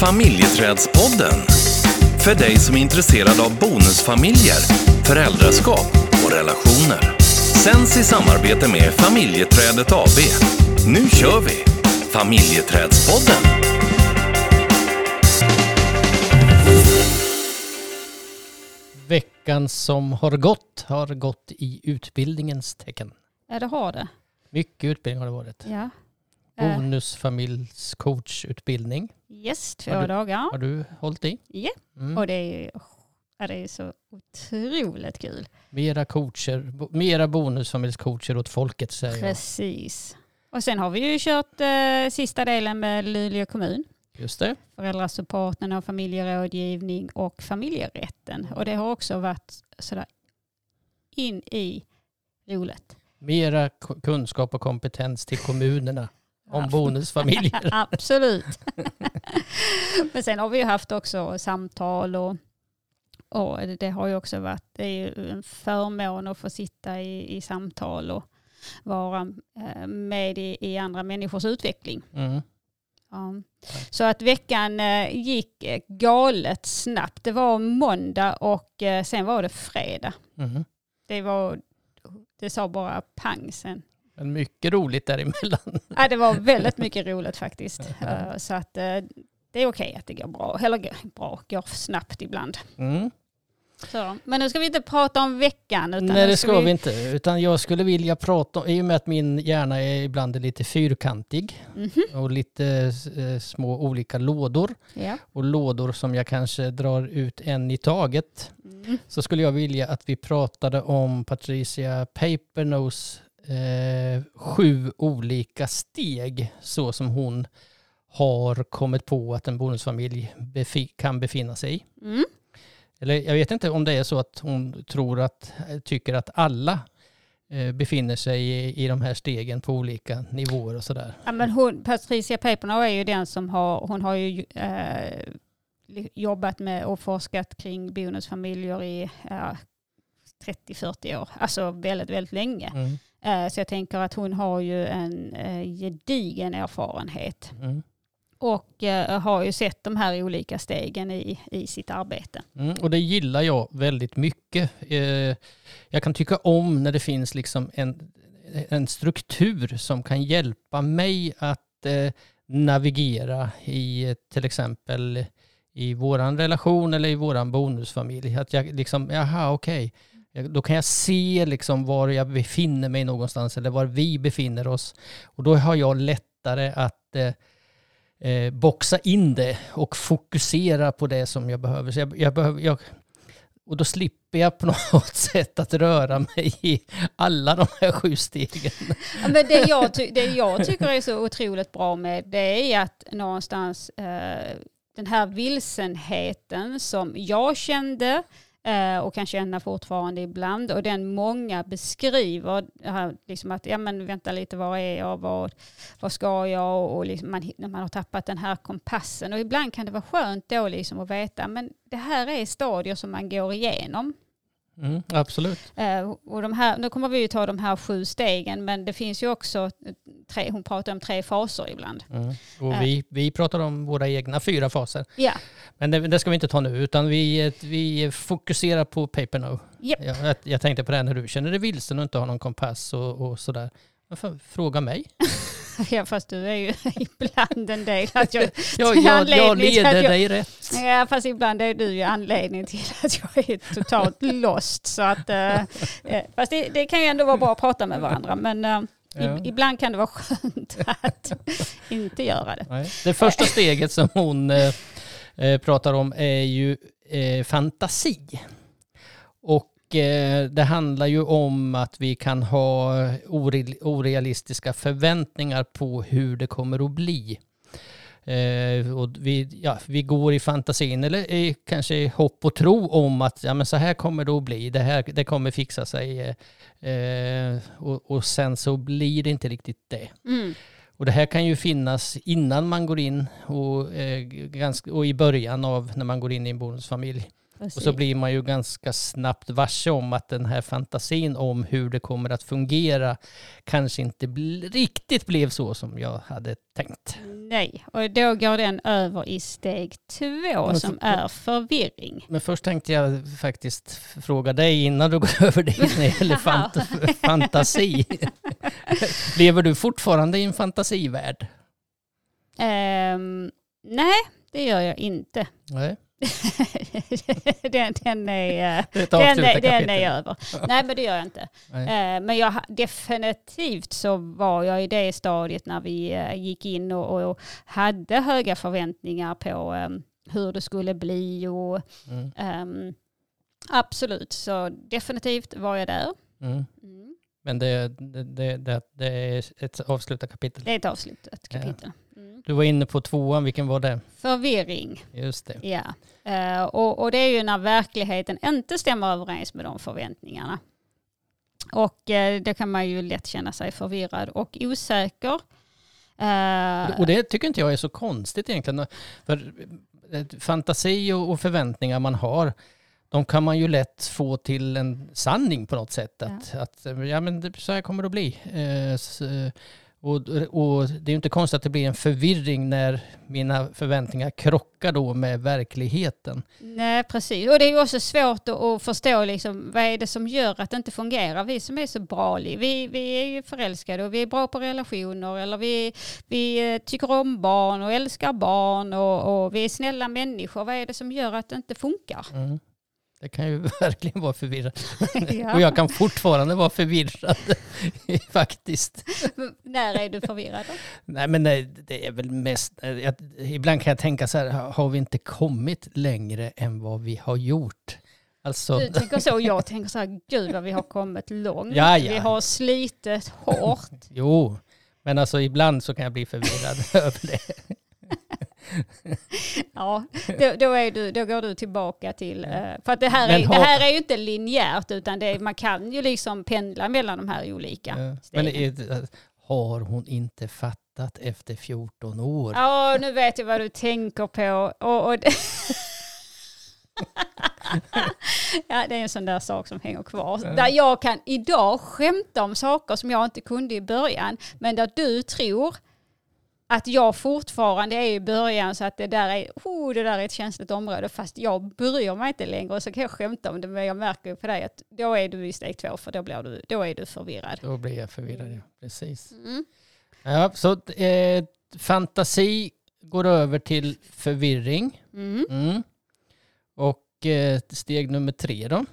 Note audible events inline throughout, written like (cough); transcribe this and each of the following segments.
Familjeträdspodden. För dig som är intresserad av bonusfamiljer, föräldraskap och relationer. Sänds i samarbete med Familjeträdet AB. Nu kör vi! Familjeträdspodden. Veckan som har gått har gått i utbildningens tecken. Ja, det har det. Mycket utbildning har det varit. Ja. Eh, Bonusfamiljscoachutbildning yes, två Har du- dagar. har du hållit i. Ja, Mm. och det är, ja, det är så otroligt kul. Mera coacher, mera bonusfamiljscoacher åt folket säger jag. Precis. Och sen har vi ju kört eh, sista delen med Luleå kommun. Just det. Föräldrasupporten och familjerådgivning och familjerätten. Och det har också varit sådär in i roligt. Mera ku- kunskap och kompetens till kommunerna om bonusfamiljer. (laughs) Absolut. (laughs) Men sen har vi ju haft också samtal och, och det- har ju också varit det är ju en förmån att få sitta i, i samtal och vara eh, med i, i andra människors utveckling. Mm. Ja. Så att veckan eh, gick eh, galet snabbt. Det var måndag och sen var det fredag. Mm. Det, var, det sa bara pang sen. Men mycket roligt däremellan. (laughs) Ja, det var väldigt mycket roligt faktiskt. (laughs) Eh, Så att eh, det är okej att det går bra. Eller bra, går snabbt ibland. Mm. Så. Men nu ska vi inte prata om veckan. Utan Nej det ska vi inte. Utan jag skulle vilja prata i och med att min hjärna är ibland är lite fyrkantig Mhm. och lite eh, små olika lådor Ja. och lådor som jag kanske drar ut en i taget Mm. så skulle jag vilja att vi pratade om Patricia Papernose eh, sju olika steg så som hon har kommit på att en bonusfamilj befi- kan befinna sig i. Mm. Eller jag vet inte om det är så att hon tror att, tycker att alla eh, befinner sig i, i de här stegen på olika nivåer och sådär. Ja, men hon, Patricia Papernow är ju den som har, hon har ju eh, jobbat med och forskat kring bonusfamiljer i ja, 30-40 år. Alltså väldigt, väldigt länge. Mm. Eh, så jag tänker att hon har ju en eh, gedigen erfarenhet. Mm. Och eh, har ju sett de här olika stegen i, i sitt arbete. Mm, och det gillar jag väldigt mycket. Jag kan tycka om när det finns liksom en, en struktur som kan hjälpa mig att navigera i till exempel i våran relation eller i våran bonusfamilj. Att jag liksom, jaha okej, Jag- då kan jag se liksom var jag befinner mig någonstans eller var vi befinner oss. Och då har jag lättare att eh, eh boxa in det och fokusera på det som jag behöver. Så jag, jag behöver jag, och då slipper jag på (laughs) något sätt att röra mig i alla de här sju stegen. Ja, Men det, jag det jag tycker är så otroligt bra med det är att någonstans eh, den här vilsenheten som jag kände Eh, och kan känna fortfarande ibland. Och den många beskriver, liksom att ja men vänta lite, var är jag, vad, vad ska jag? Och, och liksom man, när man har tappat den här kompassen. Och ibland kan det vara skönt då liksom att veta men det här är stadier som man går igenom. Mm, absolut. Eh, och de här, nu kommer vi ju ta de här sju stegen, men det finns ju också, eh, tre, hon pratar om tre faser ibland. Mm. Och Ja. vi, vi pratar om våra egna fyra faser. Ja, Men det, det ska vi inte ta nu, utan vi, vi fokuserar på Paper No. Japp. Jag, jag, jag tänkte på det här när du känner dig vilsen och inte har någon kompass och, och sådär. Varför fråga mig? (laughs) ja, fast du är ju (laughs) ibland en del att jag... (laughs) Är jag, jag anledningen leder jag- dig rätt. Ja, fast ibland är du ju anledning till att jag är totalt lost. Så att, eh, fast det, det kan ju ändå vara bra att prata med varandra, men eh, Ja. ib- ibland kan det vara skönt att inte göra det. Nej. Det första steget som hon eh, eh, pratar om är ju eh, fantasi. Och det handlar ju om att vi kan ha ore- orealistiska förväntningar på hur det kommer att bli. Eh, och vi, ja, vi går i fantasin, eller i, kanske i hopp och tro om att ja, men så här kommer det att bli, det, här, det kommer fixa sig. Eh, eh, och, och sen så blir det inte riktigt det. Mm. Och det här kan ju finnas innan man går in och, eh, ganska, och i början av när man går in i en bonusfamilj. Och så blir man ju ganska snabbt varse om att den här fantasin om hur det kommer att fungera kanske inte riktigt blev så som jag hade tänkt. Nej, och då går den över i steg två Men som för- är förvirring. Men först tänkte jag faktiskt fråga dig innan du (laughs) går över dit när det gäller (laughs) fant- fantasi. (laughs) Lever du fortfarande i en fantasivärld? Ehm, nej, det gör jag inte. Nej. (laughs) den, den, är, eh, den, är, den är över. Nej, men det gör jag inte. Nej. Eh, Men jag, definitivt så var jag i det stadiet när vi eh, gick in och, och hade höga förväntningar på em, hur det skulle bli. Och, Mm. em, absolut, så definitivt var jag där. Mm. Mm. Men det, det, det, det, är ett avslutat kapitel. Det är ett avslutat kapitel. Mm. Du var inne på tvåan, vilken var det? Förvirring, Just det. ja. Eh, och, och det är ju när verkligheten inte stämmer överens med de förväntningarna. Och eh, då kan man ju lätt känna sig förvirrad och osäker. Eh, Och det tycker inte jag är så konstigt egentligen. För fantasi och förväntningar man har, de kan man ju lätt få till en sanning på något sätt. Att, att eh, ja, men så här kommer det att bli. S- eh, och, och det är ju inte konstigt att det blir en förvirring när mina förväntningar krockar då med verkligheten. Nej, precis. Och det är ju också svårt att, förstå liksom, vad är det som gör att det inte fungerar. Vi som är så bra, vi, vi är ju förälskade och vi är bra på relationer eller vi, vi eh, tycker om barn och älskar barn och, och vi är snälla människor. Vad är det som gör att det inte funkar? Mm. Det kan ju (laughs) verkligen vara förvirrande. (laughs) Ja. Och jag kan fortfarande vara förvirrad (laughs) faktiskt. När är du förvirrad? Då? Nej men nej, det är väl mest, eh, jag, ibland kan jag tänka så här, har har vi inte kommit längre än vad vi har gjort? Alltså, Du tänker så och jag tänker så här, gud vad vi har kommit långt. Ja, ja. Vi har slitit hårt. jo, men alltså ibland så kan jag bli förvirrad över det. (laughs) Ja, då, då, är du, då går du tillbaka till... eh, För att det här, Men är, har- det här är ju inte linjärt utan det man kan ju liksom pendla mellan de här olika Men stegen. är, har hon inte fattat efter 14 år? Ja, nu vet jag vad du tänker på. Och, och det... (laughs) ja, det är en sån där sak som hänger kvar. Ja. Där jag kan idag skämta om saker som jag inte kunde i början. Men där du tror att jag fortfarande är i början så att det där är, oh, det där är ett känsligt område. Fast jag bryr mig inte längre och så kan jag skämta om det. Men jag märker ju på dig att då är du i steg två för då, blir du, då är du förvirrad. Då blir jag förvirrad, ja. Precis. Mm. Ja, så eh, fantasi går över till förvirring. Mm. Mm. Och eh, steg nummer tre då,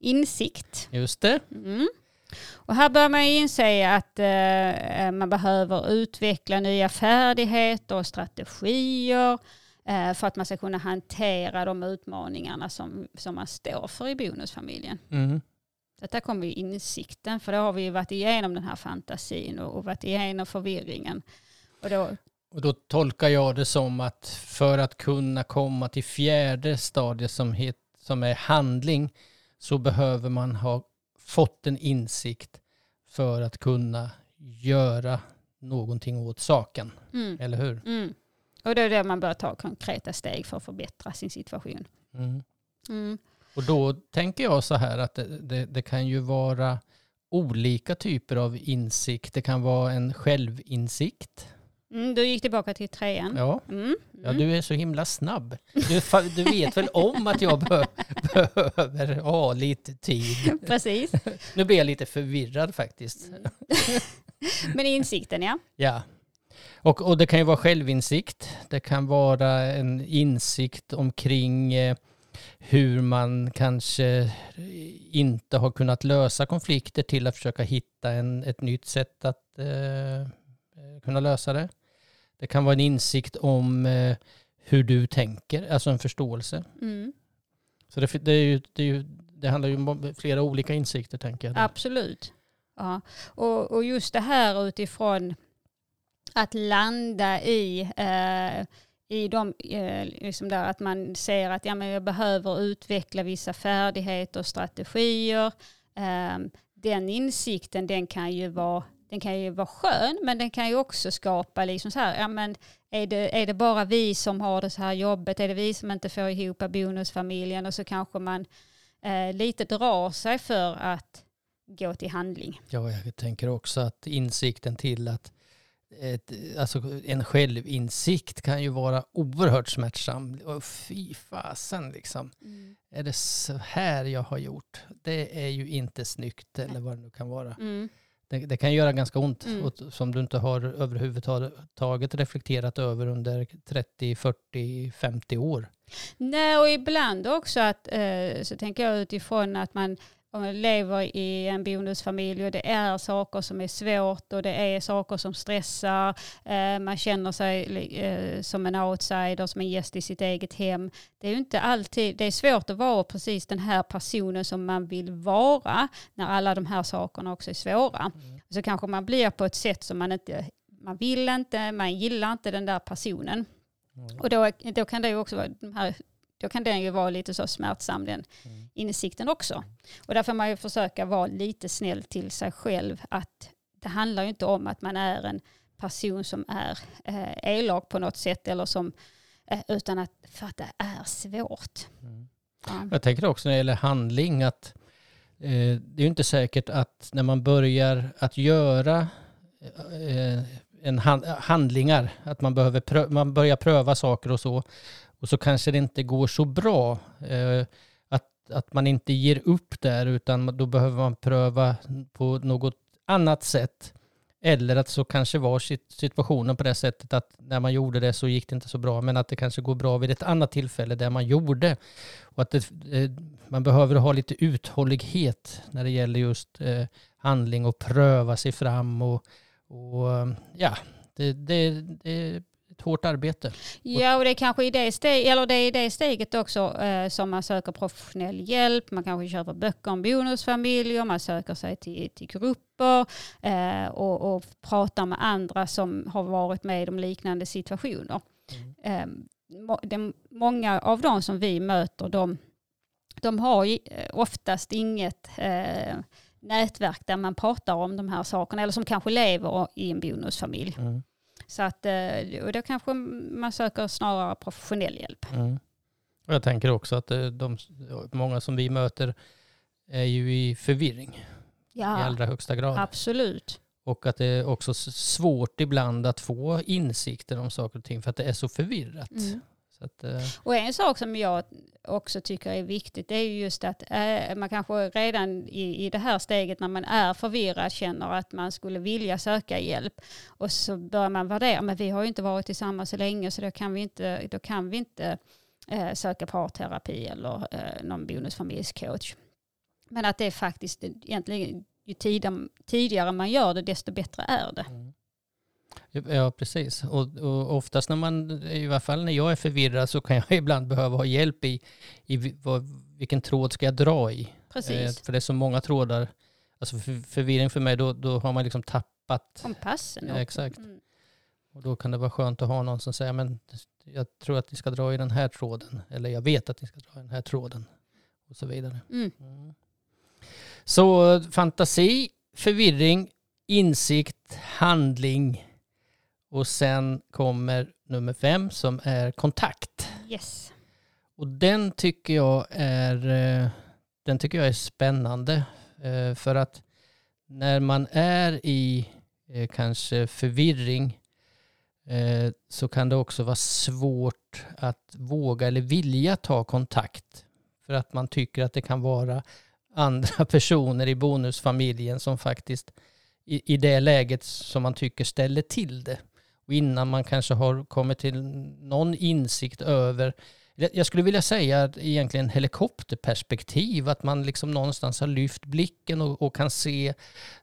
Insikt. just det. Mm. Och här bör man inse att eh, man behöver utveckla nya färdigheter och strategier eh, för att man ska kunna hantera de utmaningarna som, som man står för i bonusfamiljen. Mm. Detta kommer ju insikten, för då har vi ju varit igenom den här fantasin och, och varit igenom förvirringen. Och då, Och då tolkar jag det som att för att kunna komma till fjärde stadiet som, het, som är handling så behöver man ha fått en insikt för att kunna göra någonting åt saken. mm, Eller hur? mm. och då är det man bör ta konkreta steg för att förbättra sin situation. Mm. Mm. Och då tänker jag så här att det, det, det kan ju vara olika typer av insikt. Det kan vara en självinsikt. Mm, du gick tillbaka till trean. Ja, Mm. ja Mm. du är så himla snabb. Du, du vet väl om att jag be- behöver ha lite tid. Precis. Nu blir jag lite förvirrad faktiskt. (laughs) Men insikten ja. Ja. Och, och det kan ju vara självinsikt. Det kan vara en insikt omkring eh, hur man kanske inte har kunnat lösa konflikter till att försöka hitta en, ett nytt sätt att eh, kunna lösa det. Det kan vara en insikt om eh, hur du tänker, alltså en förståelse. Mm. Så det, det, är ju, det, är ju, det handlar ju om flera olika insikter tänker jag. Absolut. Ja. Och, och just det här utifrån att landa i, eh, i de, eh, liksom där att man ser att ja, men jag behöver utveckla vissa färdigheter och strategier. Eh, den insikten den kan ju vara den kan ju vara skön men den kan ju också skapa liksom så här, ja men är det, är det bara vi som har det så här jobbet? Är det vi som inte får ihop bonusfamiljen? Och så kanske man eh, lite drar sig för att gå till handling. Ja, jag tänker också att insikten till att ett, alltså en självinsikt kan ju vara oerhört smärtsam. Och fy fasen liksom. Mm. Är det så här jag har gjort? Det är ju inte snyggt eller vad det nu kan vara. Mm. Det, det, kan göra ganska ont mm. och, som du inte har överhuvudtaget reflekterat över under 30, 40, 50 år. Nej, och ibland också att eh, så tänker jag utifrån att man om man lever i en bonusfamilj och det är saker som är svårt och det är saker som stressar. Eh, man känner sig eh, som en outsider, som en gäst i sitt eget hem. Det är inte alltid, det är svårt att vara precis den här personen som man vill vara när alla de här sakerna också är svåra. Mm. Så kanske man blir på ett sätt som man inte, man vill inte, man gillar inte den där personen. Mm. Och då, då kan det ju också vara de här då kan den ju vara lite så smärtsam den mm. insikten också. Och därför får man ju försöka vara lite snäll till sig själv att det handlar ju inte om att man är en person som är eh, elak på något sätt eller som, eh, utan att, för att det är svårt. Mm. Ja. Jag tänker också när det gäller handling att eh, det är ju inte säkert att när man börjar att göra eh, en hand, handlingar, att man, behöver prö man börjar pröva saker och så, och så kanske det inte går så bra. Eh, att, att man inte ger upp där utan då behöver man pröva på något annat sätt. Eller att så kanske var situationen på det sättet att när man gjorde det så gick det inte så bra men att det kanske går bra vid ett annat tillfälle där man gjorde. Och att det, eh, man behöver ha lite uthållighet när det gäller just eh, handling och pröva sig fram och, och ja, det, det, det ett hårt arbete. Ja, och det är kanske i det, steg, eller det är i det steget också eh, som man söker professionell hjälp. Man kanske köper böcker om bonusfamiljer, man söker sig till, till grupper eh, och, och pratar med andra som har varit med om liknande situationer. Mm. Eh, det, många av de som vi möter, de, de har eh, oftast inget eh, nätverk där man pratar om de här sakerna, eller som kanske lever i en bonusfamilj. Mm. Så att, eh, och då kanske man söker snarare professionell hjälp. Mm. Och jag tänker också att eh, de, många som vi möter är ju i förvirring ja, i allra högsta grad. Absolut. Och att det är också svårt ibland att få insikter om saker och ting för att det är så förvirrat. Mm. Att, eh. Och en sak som jag också tycker är viktigt det är ju just att eh, man kanske redan i, i det här steget när man är förvirrad känner att man skulle vilja söka hjälp och så börjar man värdera, men vi har ju inte varit tillsammans så länge så då kan vi inte, då kan vi inte eh, söka parterapi eller eh, någon bonusfamiljscoach. Men att det är faktiskt egentligen ju tidigare, tidigare man gör det desto bättre är det. Mm. Ja, precis. Och, och oftast när man, i alla fall när jag är förvirrad så kan jag (laughs) ibland behöva ha hjälp i, i vad, vilken tråd ska jag dra i. Precis. Eh, för det är så många trådar. Alltså för, förvirring för mig, då, då har man liksom tappat... Kompassen. Ja, exakt. Mm. Och då kan det vara skönt att ha någon som säger, men jag tror att ni ska dra i den här tråden. Eller jag vet att ni ska dra i den här tråden. Och så vidare. Mm. Mm. Så fantasi, förvirring, insikt, handling och sen kommer nummer fem som är kontakt. Yes. Och den tycker jag är, eh, den tycker jag är spännande. Eh, för att när man är i eh, kanske förvirring så kan det också vara svårt att våga eller vilja ta kontakt. För att man tycker att det kan vara andra (laughs) personer i bonusfamiljen som faktiskt i, i det läget som man tycker ställer till det. Och innan man kanske har kommit till någon insikt över, jag skulle vilja säga egentligen helikopterperspektiv, att man liksom någonstans har lyft blicken och, och kan se,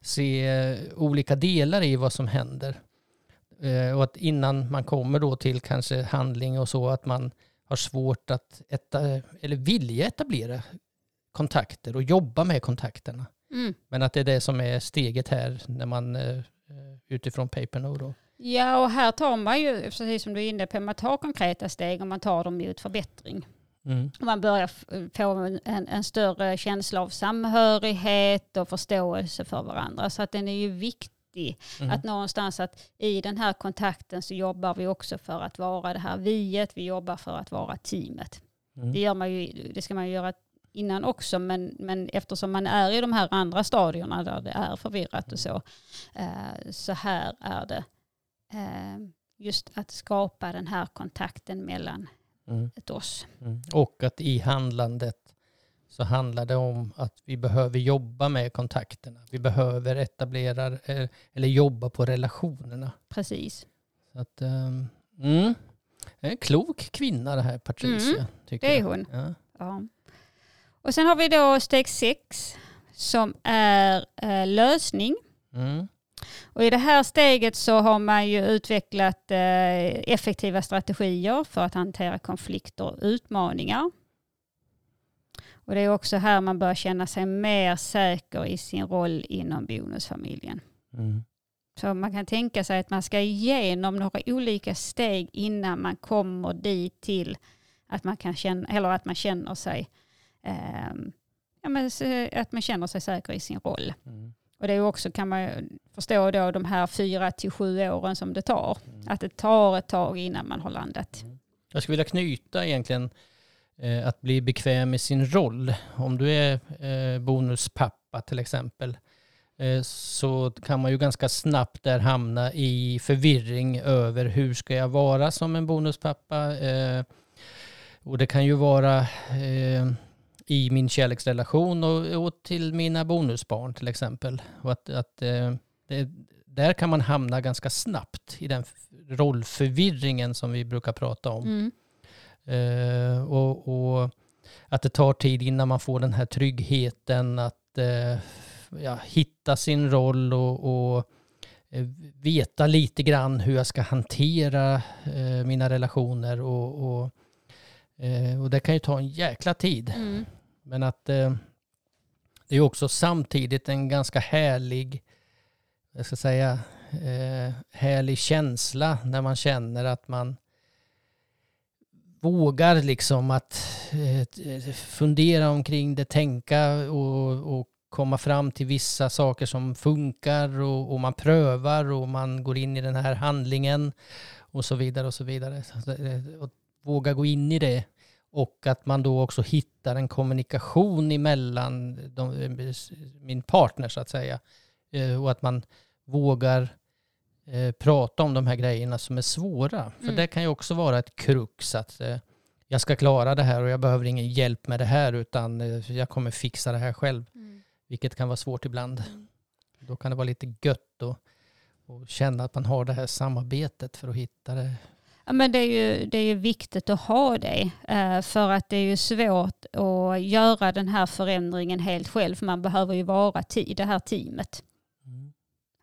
se olika delar i vad som händer. Eh, och att innan man kommer då till kanske handling och så, att man har svårt att etta, eller vilja etablera kontakter och jobba med kontakterna. Mm. Men att det är det som är steget här när man eh, utifrån Paper då. Ja, och här tar man ju, precis som du är inne på, man tar konkreta steg och man tar dem mot förbättring. Mm. Man börjar få en, en, större känsla av samhörighet och förståelse för varandra. Så att den är ju viktig. Mm. Att någonstans att i den här kontakten så jobbar vi också för att vara det här viet, vi jobbar för att vara teamet. Mm. Det, gör man ju, det ska man ju göra innan också, men, men eftersom man är i de här andra stadierna där det är förvirrat och så, eh, så här är det just att skapa den här kontakten mellan Mm. oss. Mm. Och att i handlandet så handlar det om att vi behöver jobba med kontakterna. Vi behöver etablera eh, eller jobba på relationerna. Precis. Så att, ehm, mm. Det är en klok kvinna det här Patricia. tycker Det är hon. Ja. Ja. Och sen har vi då steg sex som är eh, lösning. Mm. Och I det här steget så har man ju utvecklat eh, effektiva strategier för att hantera konflikter och utmaningar. Och Det är också här man bör känna sig mer säker i sin roll inom bonusfamiljen. Mm. Så man kan tänka sig att man ska igenom några olika steg innan man kommer dit till att man, kan känna, eller att man känner sig ja, men, så- att man känner sig säker i sin roll. Mm. Och det är också, kan man förstå då, de här fyra till sju åren som det tar. Mm. Att det tar ett tag innan man har landat. Jag skulle vilja knyta egentligen eh, att bli bekväm i sin roll. Om du är eh, bonuspappa till exempel eh, så kan man ju ganska snabbt där hamna i förvirring över hur ska jag vara som en bonuspappa. Eh, och det kan ju vara eh, i min kärleksrelation och, och till mina bonusbarn till exempel. Och att, att eh, det, där kan man hamna ganska snabbt i den rollförvirringen som vi brukar prata om. Mm. Eh, och, och att det tar tid innan man får den här tryggheten att eh, ja, hitta sin roll och, och veta lite grann hur jag ska hantera mina relationer. Och, och, eh, och det kan ju ta en jäkla tid. Mm. Men att eh, det är också samtidigt en ganska härlig, jag ska säga, eh, härlig känsla när man känner att man vågar liksom att eh, fundera omkring det, tänka och, och komma fram till vissa saker som funkar och, och man prövar och man går in i den här handlingen och så vidare och så vidare. Eh, Och våga gå in i det och att man då också hittar en kommunikation emellan de, min partner så att säga. Eh, Och att man vågar eh, prata om de här grejerna som är svåra. För Mm. det kan ju också vara ett krux att eh, jag ska klara det här och jag behöver ingen hjälp med det här utan jag kommer fixa det här själv. Mm. Vilket kan vara svårt ibland. Mm. Då kan det vara lite gött och känna att man har det här samarbetet för att hitta det. Ja, men det, är ju, det är ju viktigt att ha det. eh, För att det är ju svårt att göra den här förändringen helt själv. För man behöver ju vara ti- det här teamet.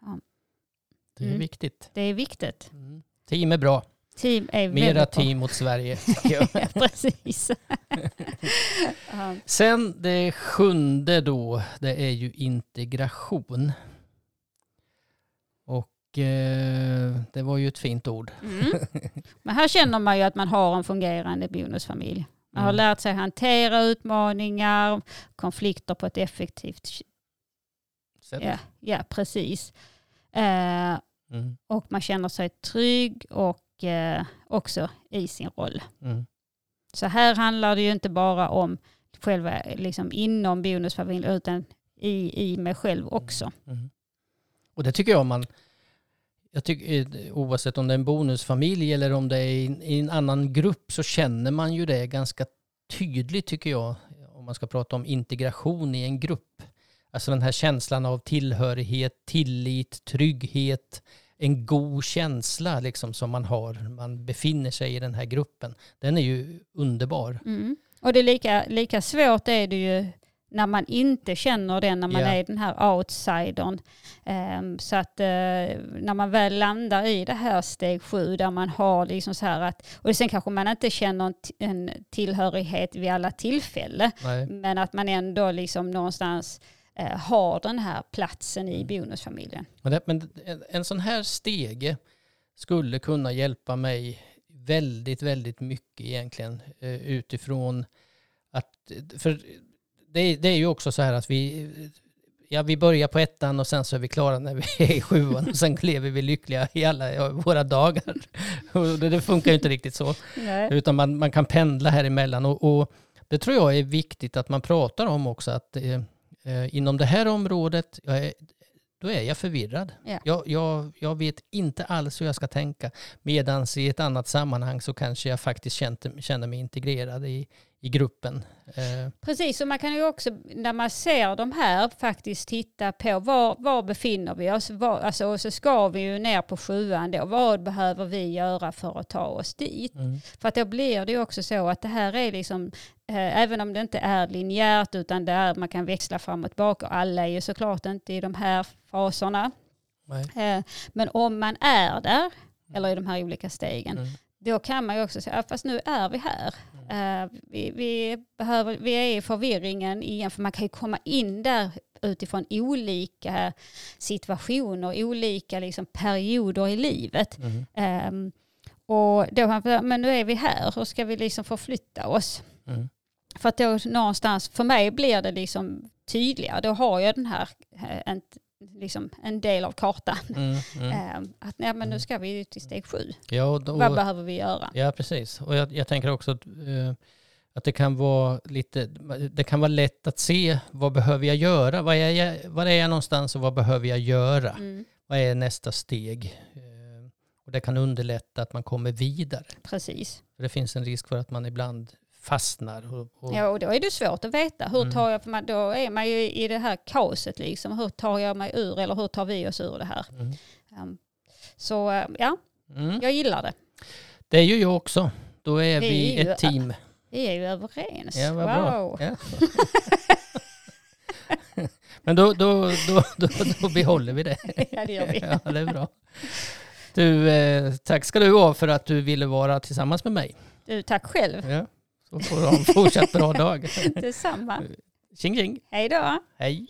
Ja. Det är Mm. viktigt. Det är viktigt. Mm. Team är bra. Team är Mera team mot Sverige. (laughs) Precis. (laughs) Sen det sjunde då, det är ju integration. Eh, det var ju ett fint ord. Mm. (laughs) Men här känner man ju att man har en fungerande bonusfamilj. Man har Mm. lärt sig hantera utmaningar, konflikter på ett effektivt Sätt. Ja, ja precis. Eh, Mm. och man känner sig trygg och eh, också i sin roll. Mm. Så här handlar det ju inte bara om själva liksom inom bonusfamiljen utan i, i mig själv också. Mm. Och det tycker jag man, jag tycker, eh, oavsett om det är en bonusfamilj eller om det är i, i en annan grupp så känner man ju det ganska tydligt tycker jag. Om man ska prata om integration i en grupp. Alltså den här känslan av tillhörighet, tillit, trygghet, en god känsla liksom som man har. Man befinner sig i den här gruppen. Den är ju underbar. Mm. Och det är lika, lika svårt är det ju när man inte känner det, när man Ja. är den här outsidern. Ehm, så att eh, när man väl landar i det här steg sju där man har liksom så här att, och sen kanske man inte känner en, en tillhörighet vid alla tillfällen, men att man ändå liksom någonstans eh, har den här platsen Mm. i bonusfamiljen. Men, det, men en, en sån här stege skulle kunna hjälpa mig väldigt, väldigt mycket egentligen eh, utifrån att, för det, det är ju också så här att vi ja, vi börjar på ettan och sen så är vi klara när vi är i sjuan och sen lever vi lyckliga i alla våra dagar. Och det, det funkar ju inte riktigt så. Nej. Utan man, man kan pendla här emellan. Och, och det tror jag är viktigt att man pratar om också. Att eh, eh, inom det här området, är, då är jag förvirrad. Ja. Jag, jag, jag vet inte alls hur jag ska tänka. Medan i ett annat sammanhang så kanske jag faktiskt känner, känner mig integrerad i, i gruppen. Eh, Precis, och man kan ju också när man ser de här faktiskt titta på var, var befinner vi oss? Var, alltså, och så ska vi ju ner på sjuan då. Vad behöver vi göra för att ta oss dit? mm, För att då blir det ju också så att det här är liksom, eh, även om det inte är linjärt utan det är, man kan växla fram och tillbaka. Och alla är ju såklart inte i de här faserna. Eh, men om man är där, eller i de här olika stegen, Mm. då kan man ju också säga, "Ah, fast nu är vi här. Eh, vi, vi, behöver, vi är i förvirringen igen, för man kan ju komma in där utifrån olika situationer, olika liksom perioder i livet. Mm, Ehm, och då, har man, men nu är vi här, hur ska vi liksom förflytta oss? mm, För att då någonstans, för mig blir det liksom tydligare, då har jag den här, eh, liksom en del av kartan. mm, mm. (laughs) Ehm, att nej, men nu ska vi till steg sju. Ja, och då, Vad behöver vi göra? Ja, precis. Och jag, jag tänker också att, eh, att det kan vara lite, det kan vara lätt att se vad behöver jag göra? Var är jag, var är jag någonstans och vad behöver jag göra? Mm, Vad är nästa steg? Eh, och det kan underlätta att man kommer vidare. precis. För det finns en risk för att man ibland fastnar. Och, och, Ja, och då är det svårt att veta. Hur Mm. tar jag, för man, då är man ju i det här kaoset liksom. Hur tar jag mig ur eller hur tar vi oss ur det här? Ehm, så eh, ja, Mm. jag gillar det. Det är ju jag också. Då är Det vi är ju- ett team. Vi är ju överens. Ja, vad bra. wow. Ja. (laughs) Men då, då, då, då, då behåller vi det. (laughs) Ja, det gör vi. (laughs) Ja, det är bra. Du, eh, tack ska du ha för att du ville vara tillsammans med mig. Du, tack själv. Ja, så får du ha en fortsatt bra dag. (laughs) Detsamma. Tjing tjing. Hej då. Hej.